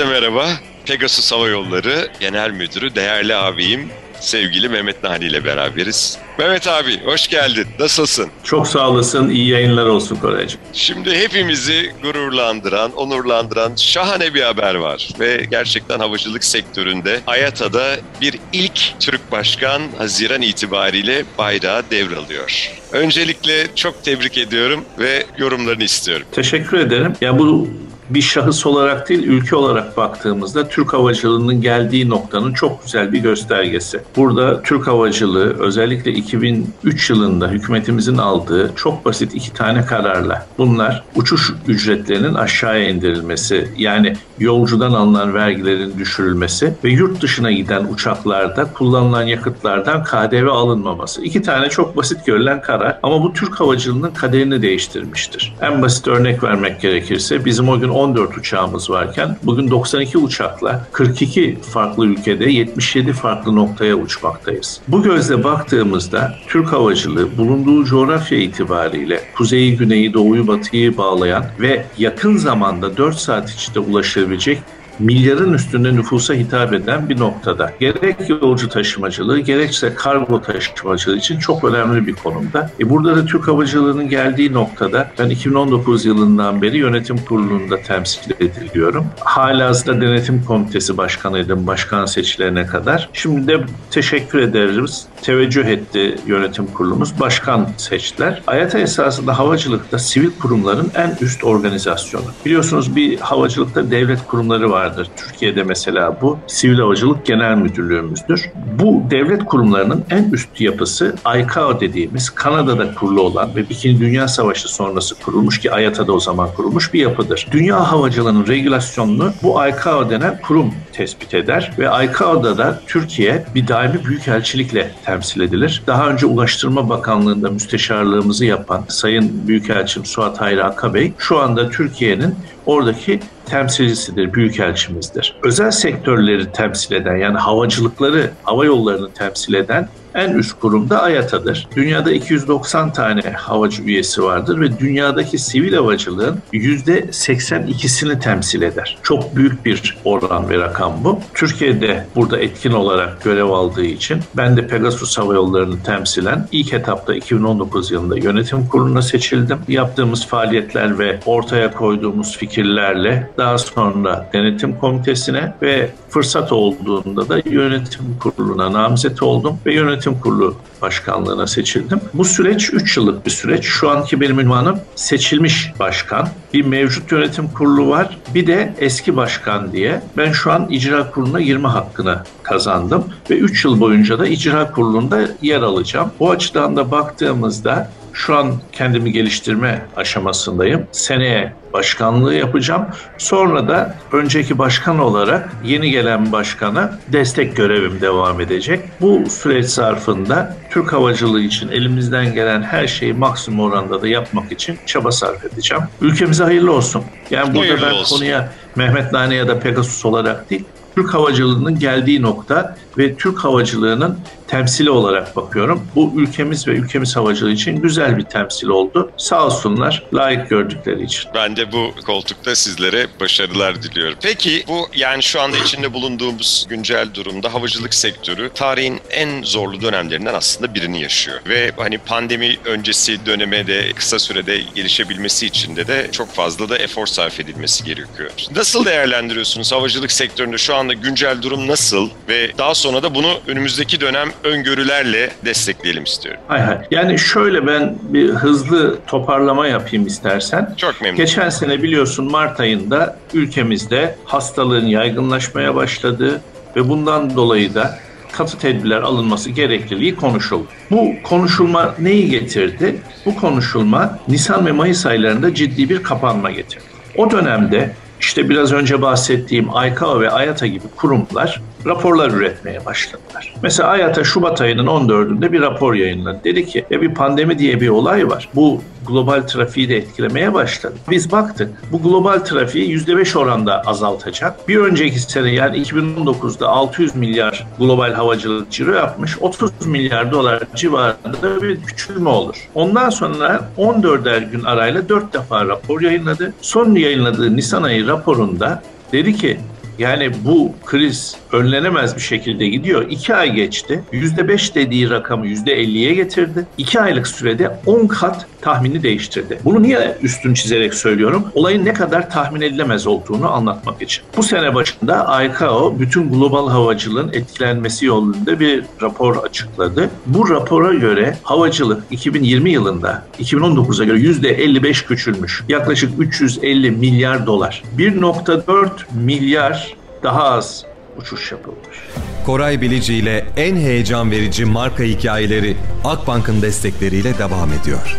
Herkese merhaba. Pegasus Hava Yolları Genel Müdürü değerli abim sevgili Mehmet Nani ile beraberiz. Mehmet abi hoş geldin. Nasılsın? Çok sağ olasın. İyi yayınlar olsun Koraycığım. Şimdi hepimizi gururlandıran, onurlandıran şahane bir haber var. Ve gerçekten havacılık sektöründe Ayata'da bir ilk Türk başkan Haziran itibariyle bayrağı devralıyor. Öncelikle çok tebrik ediyorum ve yorumlarını istiyorum. Teşekkür ederim. Ya bu bir şahıs olarak değil ülke olarak baktığımızda Türk havacılığının geldiği noktanın çok güzel bir göstergesi. Burada Türk havacılığı özellikle 2003 yılında hükümetimizin aldığı çok basit iki tane kararla bunlar uçuş ücretlerinin aşağıya indirilmesi yani yolcudan alınan vergilerin düşürülmesi ve yurt dışına giden uçaklarda kullanılan yakıtlardan KDV alınmaması. İki tane çok basit görülen karar ama bu Türk havacılığının kaderini değiştirmiştir. En basit örnek vermek gerekirse bizim o gün 14 uçağımız varken bugün 92 uçakla 42 farklı ülkede 77 farklı noktaya uçmaktayız. Bu gözle baktığımızda Türk havacılığı bulunduğu coğrafya itibariyle kuzeyi, güneyi, doğuyu, batıyı bağlayan ve yakın zamanda 4 saat içinde ulaşabilecek milyarın üstünde nüfusa hitap eden bir noktada. Gerek yolcu taşımacılığı gerekse kargo taşımacılığı için çok önemli bir konumda. E burada da Türk Havacılığı'nın geldiği noktada ben 2019 yılından beri yönetim kurulunda temsil ediliyorum. Halihazırda denetim komitesi başkanıydım başkan seçilene kadar. Şimdi de teşekkür ederiz. Teveccüh etti yönetim kurulumuz. Başkan seçtiler. AYATA esasında havacılıkta sivil kurumların en üst organizasyonu. Biliyorsunuz bir havacılıkta devlet kurumları var vardır. Türkiye'de mesela bu Sivil Havacılık Genel Müdürlüğümüzdür. Bu devlet kurumlarının en üst yapısı ICAO dediğimiz Kanada'da kurulu olan ve İkinci Dünya Savaşı sonrası kurulmuş ki IATA'da o zaman kurulmuş bir yapıdır. Dünya havacılığının regülasyonunu bu ICAO denen kurum tespit eder ve ICAO'da da Türkiye bir daimi büyükelçilikle temsil edilir. Daha önce Ulaştırma Bakanlığı'nda müsteşarlığımızı yapan Sayın Büyükelçim Suat Hayri Akabey şu anda Türkiye'nin oradaki temsilcisidir, büyükelçimizdir. Özel sektörleri temsil eden yani havacılıkları, hava yollarını temsil eden en üst kurumda AYATA'dır. Dünyada 290 tane havacı üyesi vardır ve dünyadaki sivil havacılığın %82'sini temsil eder. Çok büyük bir oran ve rakam bu. Türkiye'de burada etkin olarak görev aldığı için ben de Pegasus Hava Yolları'nı temsilen ilk etapta 2019 yılında yönetim kuruluna seçildim. Yaptığımız faaliyetler ve ortaya koyduğumuz fikirlerle daha sonra denetim komitesine ve fırsat olduğunda da yönetim kuruluna namzet oldum ve yönetim Yönetim Kurulu Başkanlığına seçildim. Bu süreç 3 yıllık bir süreç. Şu anki benim ünvanım seçilmiş başkan. Bir mevcut yönetim kurulu var. Bir de eski başkan diye. Ben şu an icra kuruluna girme hakkını kazandım ve 3 yıl boyunca da icra kurulunda yer alacağım. Bu açıdan da baktığımızda şu an kendimi geliştirme aşamasındayım. Seneye başkanlığı yapacağım. Sonra da önceki başkan olarak yeni gelen başkana destek görevim devam edecek. Bu süreç zarfında Türk havacılığı için elimizden gelen her şeyi maksimum oranda da yapmak için çaba sarf edeceğim. Ülkemize hayırlı olsun. Yani burada hayırlı ben olsun. konuya Mehmet Nane ya da Pegasus olarak değil, Türk havacılığının geldiği nokta ve Türk havacılığının temsili olarak bakıyorum. Bu ülkemiz ve ülkemiz havacılığı için güzel bir temsil oldu. Sağ olsunlar layık gördükleri için. Ben de bu koltukta sizlere başarılar diliyorum. Peki bu yani şu anda içinde bulunduğumuz güncel durumda havacılık sektörü tarihin en zorlu dönemlerinden aslında birini yaşıyor. Ve hani pandemi öncesi döneme de kısa sürede gelişebilmesi için de çok fazla da efor sarf edilmesi gerekiyor. Nasıl değerlendiriyorsunuz havacılık sektöründe şu anda güncel durum nasıl ve daha sonra da bunu önümüzdeki dönem öngörülerle destekleyelim istiyorum. Hay hay. Yani şöyle ben bir hızlı toparlama yapayım istersen. Çok memnun. Geçen sene biliyorsun Mart ayında ülkemizde hastalığın yaygınlaşmaya başladığı ve bundan dolayı da katı tedbirler alınması gerekliliği konuşuldu. Bu konuşulma neyi getirdi? Bu konuşulma Nisan ve Mayıs aylarında ciddi bir kapanma getirdi. O dönemde işte biraz önce bahsettiğim ICAO ve IATA gibi kurumlar raporlar üretmeye başladılar. Mesela IATA Şubat ayının 14'ünde bir rapor yayınladı. Dedi ki ya bir pandemi diye bir olay var. Bu global trafiği de etkilemeye başladı. Biz baktık bu global trafiği %5 oranda azaltacak. Bir önceki sene yani 2019'da 600 milyar global havacılık ciro yapmış. 30 milyar dolar civarında bir küçülme olur. Ondan sonra 14'er gün arayla 4 defa rapor yayınladı. Son yayınladığı Nisan ayı raporunda dedi ki Yani bu kriz önlenemez bir şekilde gidiyor. İki ay geçti. Yüzde beş dediği rakamı yüzde elliye getirdi. İki aylık sürede on kat tahmini değiştirdi. Bunu niye üstün çizerek söylüyorum? Olayın ne kadar tahmin edilemez olduğunu anlatmak için. Bu sene başında ICAO bütün global havacılığın etkilenmesi yolunda bir rapor açıkladı. Bu rapora göre havacılık 2020 yılında 2019'a göre %55 küçülmüş. Yaklaşık 350 milyar dolar. 1.4 milyar daha az uçuş yapılmış. Koray Bilici ile en heyecan verici marka hikayeleri Akbank'ın destekleriyle devam ediyor.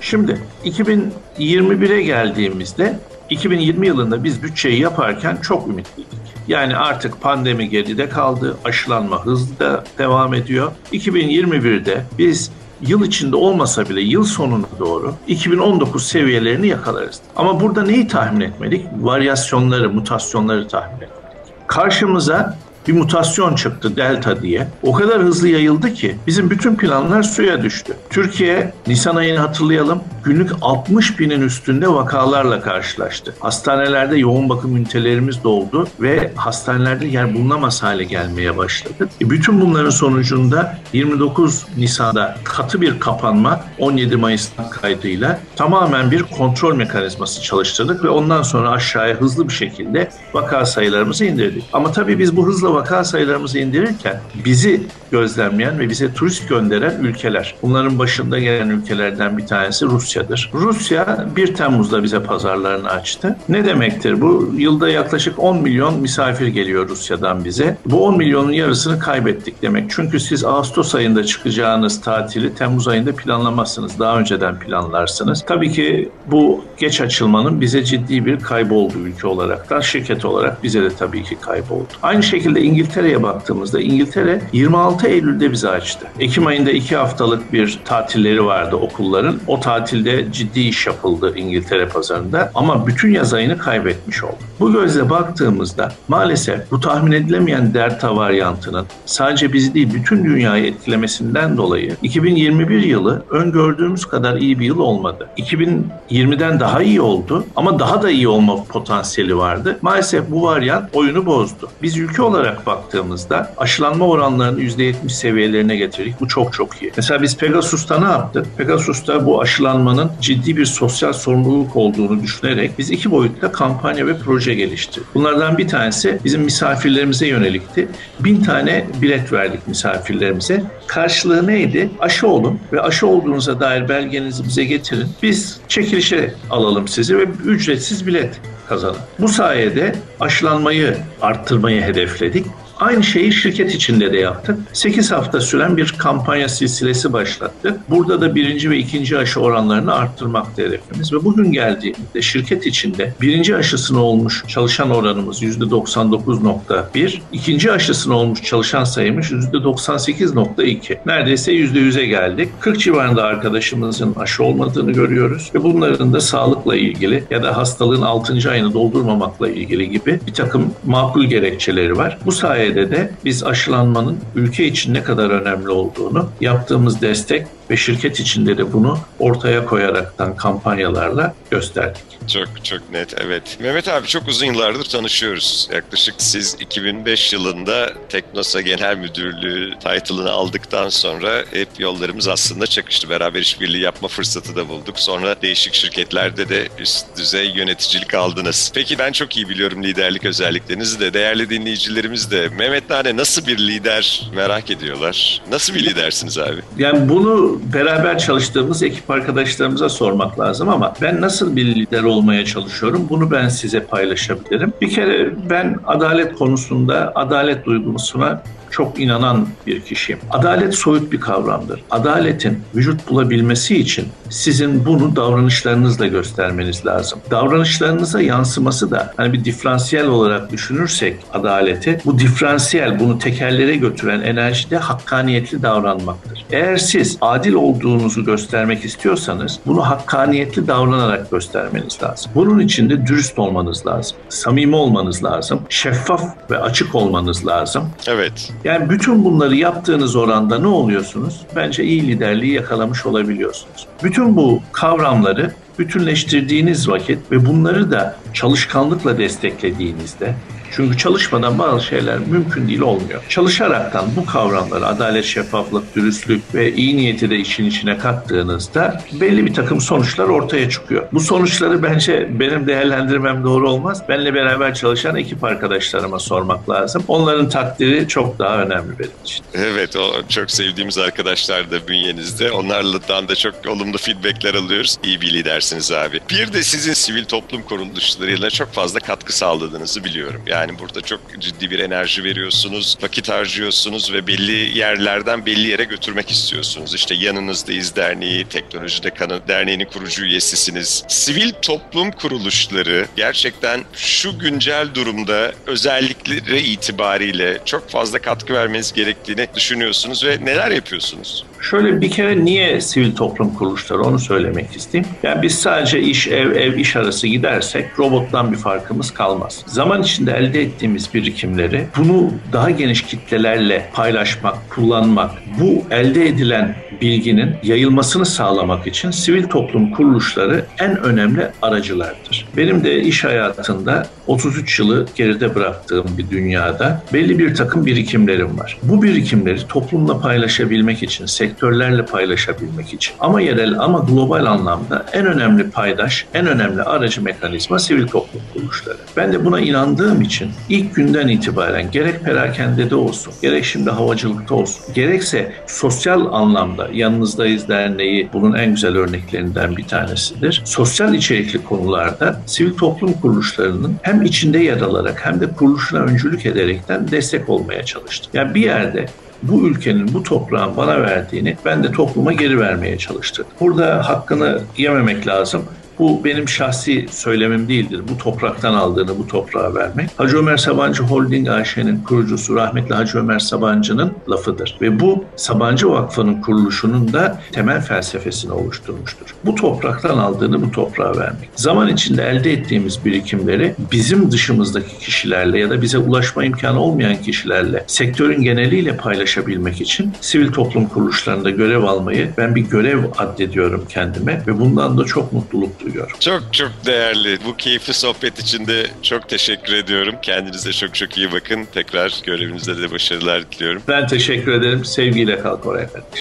Şimdi 2021'e geldiğimizde 2020 yılında biz bütçeyi yaparken çok ümitliydik. Yani artık pandemi geride kaldı, aşılanma hızlı devam ediyor. 2021'de biz yıl içinde olmasa bile yıl sonuna doğru 2019 seviyelerini yakalarız. Ama burada neyi tahmin etmedik? Varyasyonları, mutasyonları tahmin etmedik. Karşımıza bir mutasyon çıktı delta diye. O kadar hızlı yayıldı ki bizim bütün planlar suya düştü. Türkiye Nisan ayını hatırlayalım günlük 60 binin üstünde vakalarla karşılaştı. Hastanelerde yoğun bakım ünitelerimiz doldu ve hastanelerde yer bulunamaz hale gelmeye başladı. E bütün bunların sonucunda 29 Nisan'da katı bir kapanma 17 Mayıs kaydıyla tamamen bir kontrol mekanizması çalıştırdık ve ondan sonra aşağıya hızlı bir şekilde vaka sayılarımızı indirdik. Ama tabii biz bu hızla vaka sayılarımızı indirirken bizi gözlemleyen ve bize turist gönderen ülkeler. Bunların başında gelen ülkelerden bir tanesi Rusya'dır. Rusya 1 Temmuz'da bize pazarlarını açtı. Ne demektir bu? Yılda yaklaşık 10 milyon misafir geliyor Rusya'dan bize. Bu 10 milyonun yarısını kaybettik demek. Çünkü siz Ağustos ayında çıkacağınız tatili Temmuz ayında planlamazsınız. Daha önceden planlarsınız. Tabii ki bu geç açılmanın bize ciddi bir kaybı oldu ülke olarak da şirket olarak bize de tabii ki kayboldu. Aynı şekilde İngiltere'ye baktığımızda İngiltere 26 Eylül'de bizi açtı. Ekim ayında iki haftalık bir tatilleri vardı okulların. O tatilde ciddi iş yapıldı İngiltere pazarında ama bütün yaz ayını kaybetmiş oldu. Bu gözle baktığımızda maalesef bu tahmin edilemeyen delta varyantının sadece bizi değil bütün dünyayı etkilemesinden dolayı 2021 yılı öngördüğümüz kadar iyi bir yıl olmadı. 2020'den daha iyi oldu ama daha da iyi olma potansiyeli vardı. Maalesef bu varyant oyunu bozdu. Biz ülke olarak baktığımızda aşılanma oranlarını %70 seviyelerine getirdik. Bu çok çok iyi. Mesela biz Pegasus'ta ne yaptık? Pegasus'ta bu aşılanmanın ciddi bir sosyal sorumluluk olduğunu düşünerek biz iki boyutta kampanya ve proje geliştirdik. Bunlardan bir tanesi bizim misafirlerimize yönelikti. Bin tane bilet verdik misafirlerimize. Karşılığı neydi? Aşı olun ve aşı olduğunuza dair belgenizi bize getirin. Biz çekilişe alalım sizi ve ücretsiz bilet kazanın. Bu sayede aşılanmayı arttırmayı hedefledik. Aynı şeyi şirket içinde de yaptık. 8 hafta süren bir kampanya silsilesi başlattık. Burada da birinci ve ikinci aşı oranlarını arttırmakta hedefimiz. Ve bugün geldiğimizde şirket içinde birinci aşısını olmuş çalışan oranımız %99.1, ikinci aşısını olmuş çalışan sayımız %98.2. Neredeyse %100'e geldik. 40 civarında arkadaşımızın aşı olmadığını görüyoruz ve bunların da sağlıkla ilgili ya da hastalığın 6. ayını doldurmamakla ilgili gibi bir takım makul gerekçeleri var. Bu sayede sayede de biz aşılanmanın ülke için ne kadar önemli olduğunu yaptığımız destek ve şirket içinde de bunu ortaya koyaraktan kampanyalarla gösterdik. Çok çok net evet. Mehmet abi çok uzun yıllardır tanışıyoruz. Yaklaşık siz 2005 yılında Teknosa Genel Müdürlüğü title'ını aldıktan sonra hep yollarımız aslında çakıştı. Beraber işbirliği yapma fırsatı da bulduk. Sonra değişik şirketlerde de üst düzey yöneticilik aldınız. Peki ben çok iyi biliyorum liderlik özelliklerinizi de. Değerli dinleyicilerimiz de Mehmet Nane nasıl bir lider merak ediyorlar. Nasıl bir lidersiniz abi? Yani bunu beraber çalıştığımız ekip arkadaşlarımıza sormak lazım ama ben nasıl bir lider olmaya çalışıyorum bunu ben size paylaşabilirim. Bir kere ben adalet konusunda adalet duygusuna çok inanan bir kişiyim. Adalet soyut bir kavramdır. Adaletin vücut bulabilmesi için sizin bunu davranışlarınızla göstermeniz lazım. Davranışlarınıza yansıması da hani bir diferansiyel olarak düşünürsek adaleti bu diferansiyel bunu tekerlere götüren enerjide hakkaniyetli davranmaktır. Eğer siz adil olduğunuzu göstermek istiyorsanız bunu hakkaniyetli davranarak göstermeniz lazım. Bunun için de dürüst olmanız lazım. Samimi olmanız lazım. Şeffaf ve açık olmanız lazım. Evet. Yani bütün bunları yaptığınız oranda ne oluyorsunuz? Bence iyi liderliği yakalamış olabiliyorsunuz. Bütün bu kavramları bütünleştirdiğiniz vakit ve bunları da çalışkanlıkla desteklediğinizde çünkü çalışmadan bazı şeyler mümkün değil olmuyor. Çalışaraktan bu kavramları adalet, şeffaflık, dürüstlük ve iyi niyeti de işin içine kattığınızda belli bir takım sonuçlar ortaya çıkıyor. Bu sonuçları bence benim değerlendirmem doğru olmaz. Benle beraber çalışan ekip arkadaşlarıma sormak lazım. Onların takdiri çok daha önemli benim için. Evet o çok sevdiğimiz arkadaşlar da bünyenizde. Onlardan da çok olumlu feedbackler alıyoruz. İyi bir lidersiniz abi. Bir de sizin sivil toplum kuruluşlarıyla çok fazla katkı sağladığınızı biliyorum. Yani burada çok ciddi bir enerji veriyorsunuz, vakit harcıyorsunuz ve belli yerlerden belli yere götürmek istiyorsunuz. İşte yanınızdayız derneği, teknolojide kanı derneğinin kurucu üyesisiniz. Sivil toplum kuruluşları gerçekten şu güncel durumda özellikleri itibariyle çok fazla katkı vermeniz gerektiğini düşünüyorsunuz ve neler yapıyorsunuz? Şöyle bir kere niye sivil toplum kuruluşları onu söylemek isteyeyim. Yani biz sadece iş ev ev iş arası gidersek robottan bir farkımız kalmaz. Zaman içinde elde ettiğimiz birikimleri bunu daha geniş kitlelerle paylaşmak, kullanmak, bu elde edilen bilginin yayılmasını sağlamak için sivil toplum kuruluşları en önemli aracılardır. Benim de iş hayatında 33 yılı geride bıraktığım bir dünyada belli bir takım birikimlerim var. Bu birikimleri toplumla paylaşabilmek için, sektörlerle paylaşabilmek için ama yerel ama global anlamda en önemli paydaş, en önemli aracı mekanizma sivil toplum kuruluşları. Ben de buna inandığım için ilk günden itibaren gerek perakendede olsun, gerek şimdi havacılıkta olsun, gerekse sosyal anlamda Yanınızdayız Derneği bunun en güzel örneklerinden bir tanesidir. Sosyal içerikli konularda sivil toplum kuruluşlarının hem içinde yer alarak hem de kuruluşuna öncülük ederekten destek olmaya çalıştım. Yani bir yerde bu ülkenin, bu toprağın bana verdiğini ben de topluma geri vermeye çalıştım. Burada hakkını yememek lazım. Bu benim şahsi söylemim değildir. Bu topraktan aldığını bu toprağa vermek. Hacı Ömer Sabancı Holding AŞ'nin kurucusu rahmetli Hacı Ömer Sabancı'nın lafıdır. Ve bu Sabancı Vakfı'nın kuruluşunun da temel felsefesini oluşturmuştur. Bu topraktan aldığını bu toprağa vermek. Zaman içinde elde ettiğimiz birikimleri bizim dışımızdaki kişilerle ya da bize ulaşma imkanı olmayan kişilerle sektörün geneliyle paylaşabilmek için sivil toplum kuruluşlarında görev almayı ben bir görev addediyorum kendime ve bundan da çok mutluluk duyuyorum. Çok çok değerli. Bu keyifli sohbet için de çok teşekkür ediyorum. Kendinize çok çok iyi bakın. Tekrar görevinizde de başarılar diliyorum. Ben teşekkür ederim. Sevgiyle kal Koray efendim.